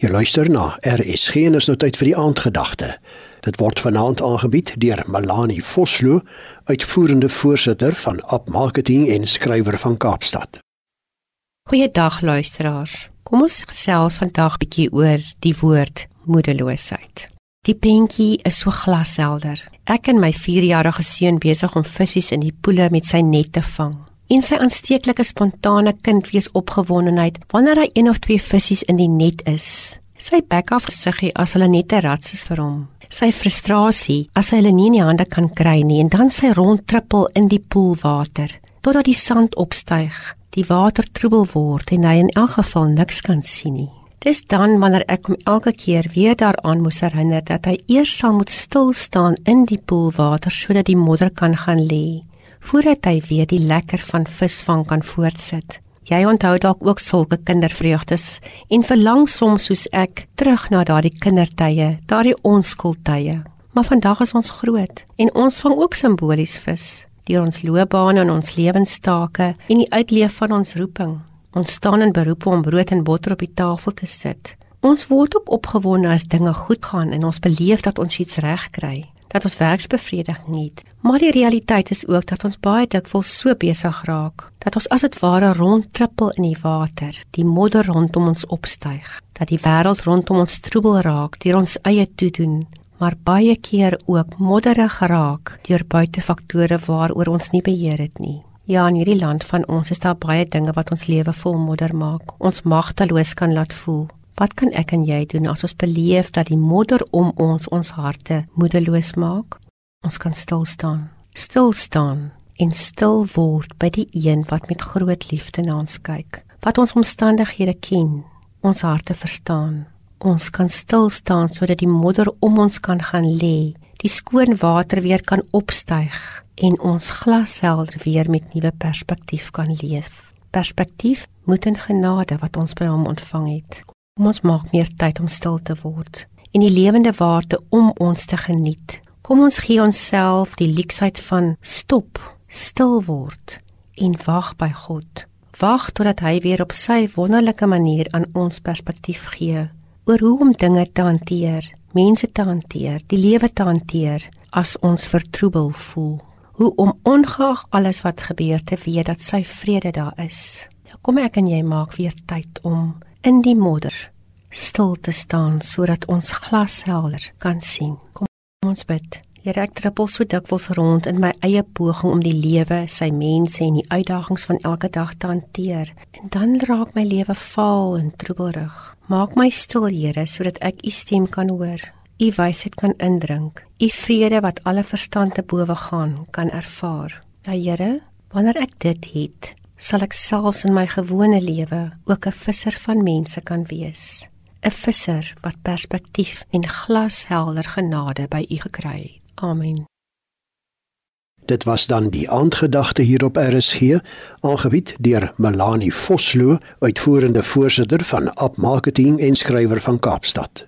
Jy luister na RSG en is nou tyd vir die aandgedagte. Dit word vanaand aangebied deur Melanie Vosloo, uitvoerende voorsitter van App Marketing en skrywer van Kaapstad. Goeiedag luisteraars. Kom ons gesels vandag bietjie oor die woord moedeloosheid. Die prentjie is so glashelder. Ek en my 4-jarige seun besig om visse in die poele met sy net te vang en sy aansteeklike spontane kindwees opgewondenheid wanneer hy een of twee visse in die net is. Sy bek af gesiggie as hulle net 'n rats is vir hom. Sy frustrasie as hy hulle nie in die hande kan kry nie en dan sy rondtrippel in die poelwater totdat die sand opstyg, die water troebel word en hy in elk geval niks kan sien nie. Dis dan wanneer ek hom elke keer weer daaraan moes herinner dat hy eers sal moet stil staan in die poelwater sodat die modder kan gaan lê voordat hy weer die lekker van visvang kan voortsit. Jy onthou dalk ook sulke kindervreugdes en verlang soms soos ek terug na daardie kindertye, daardie onskuldtye. Maar vandag is ons groot en ons vang ook simbolies vis deur ons loopbane en ons lewenstake en die uitleef van ons roeping. Ons staan in beroep om brood en botter op die tafel te sit. Ons word ook opgewonde as dinge goed gaan en ons beleef dat ons iets reg kry dat ons werksbevrediging het. Maar die realiteit is ook dat ons baie dikwels so besig raak dat ons as dit ware rondtrippel in die water, die modder rondom ons opstyg, dat die wêreld rondom ons troebel raak deur ons eie toedoen, maar baie keer ook modderig geraak deur buitefaktore waaroor ons nie beheer het nie. Ja, in hierdie land van ons is daar baie dinge wat ons lewe vol modder maak. Ons magteloos kan laat voel. Wat kan ek en jy doen as ons beleef dat die modder om ons ons harte moedeloos maak? Ons kan stil staan. Stil staan en stil word by die een wat met groot liefde na ons kyk. Wat ons omstandighede ken, ons harte verstaan. Ons kan stil staan sodat die modder om ons kan gaan lê, die skoon water weer kan opstyg en ons glashelder weer met nuwe perspektief kan leef. Perspektief moet in genade wat ons by hom ontvang het. Kom ons maak meer tyd om stil te word en die lewende waarde om ons te geniet. Kom ons gee onsself die leksheid van stop, stil word en wag by God. Wag totdat hy weer op sy wonderlike manier aan ons perspektief gee oor hoe om dinge te hanteer, mense te hanteer, die lewe te hanteer as ons vertroebel voel. Hoe om ongeag alles wat gebeur te weet dat sy vrede daar is. Ja, kom ek en jy maak weer tyd om in die modder stil te staan sodat ons glashelder kan sien. Kom ons bid. Here, ek trippel so dikwels rond in my eie poging om die lewe, sy mense en die uitdagings van elke dag te hanteer. En dan raak my lewe vaal en troebelrig. Maak my stil, Here, sodat ek u stem kan hoor. U wysheid kan indrink. U vrede wat alle verstand te bowe gaan, kan ervaar. Ja, Here, wanneer ek dit het, sal ek selfs in my gewone lewe ook 'n visser van mense kan wees. 'n Visser wat perspektief en glashelder genade by U gekry. Amen. Dit was dan die aandgedagte hier op RSG, aangebied deur Melanie Vosloo, uitvoerende voorsitter van App Marketing en skrywer van Kaapstad.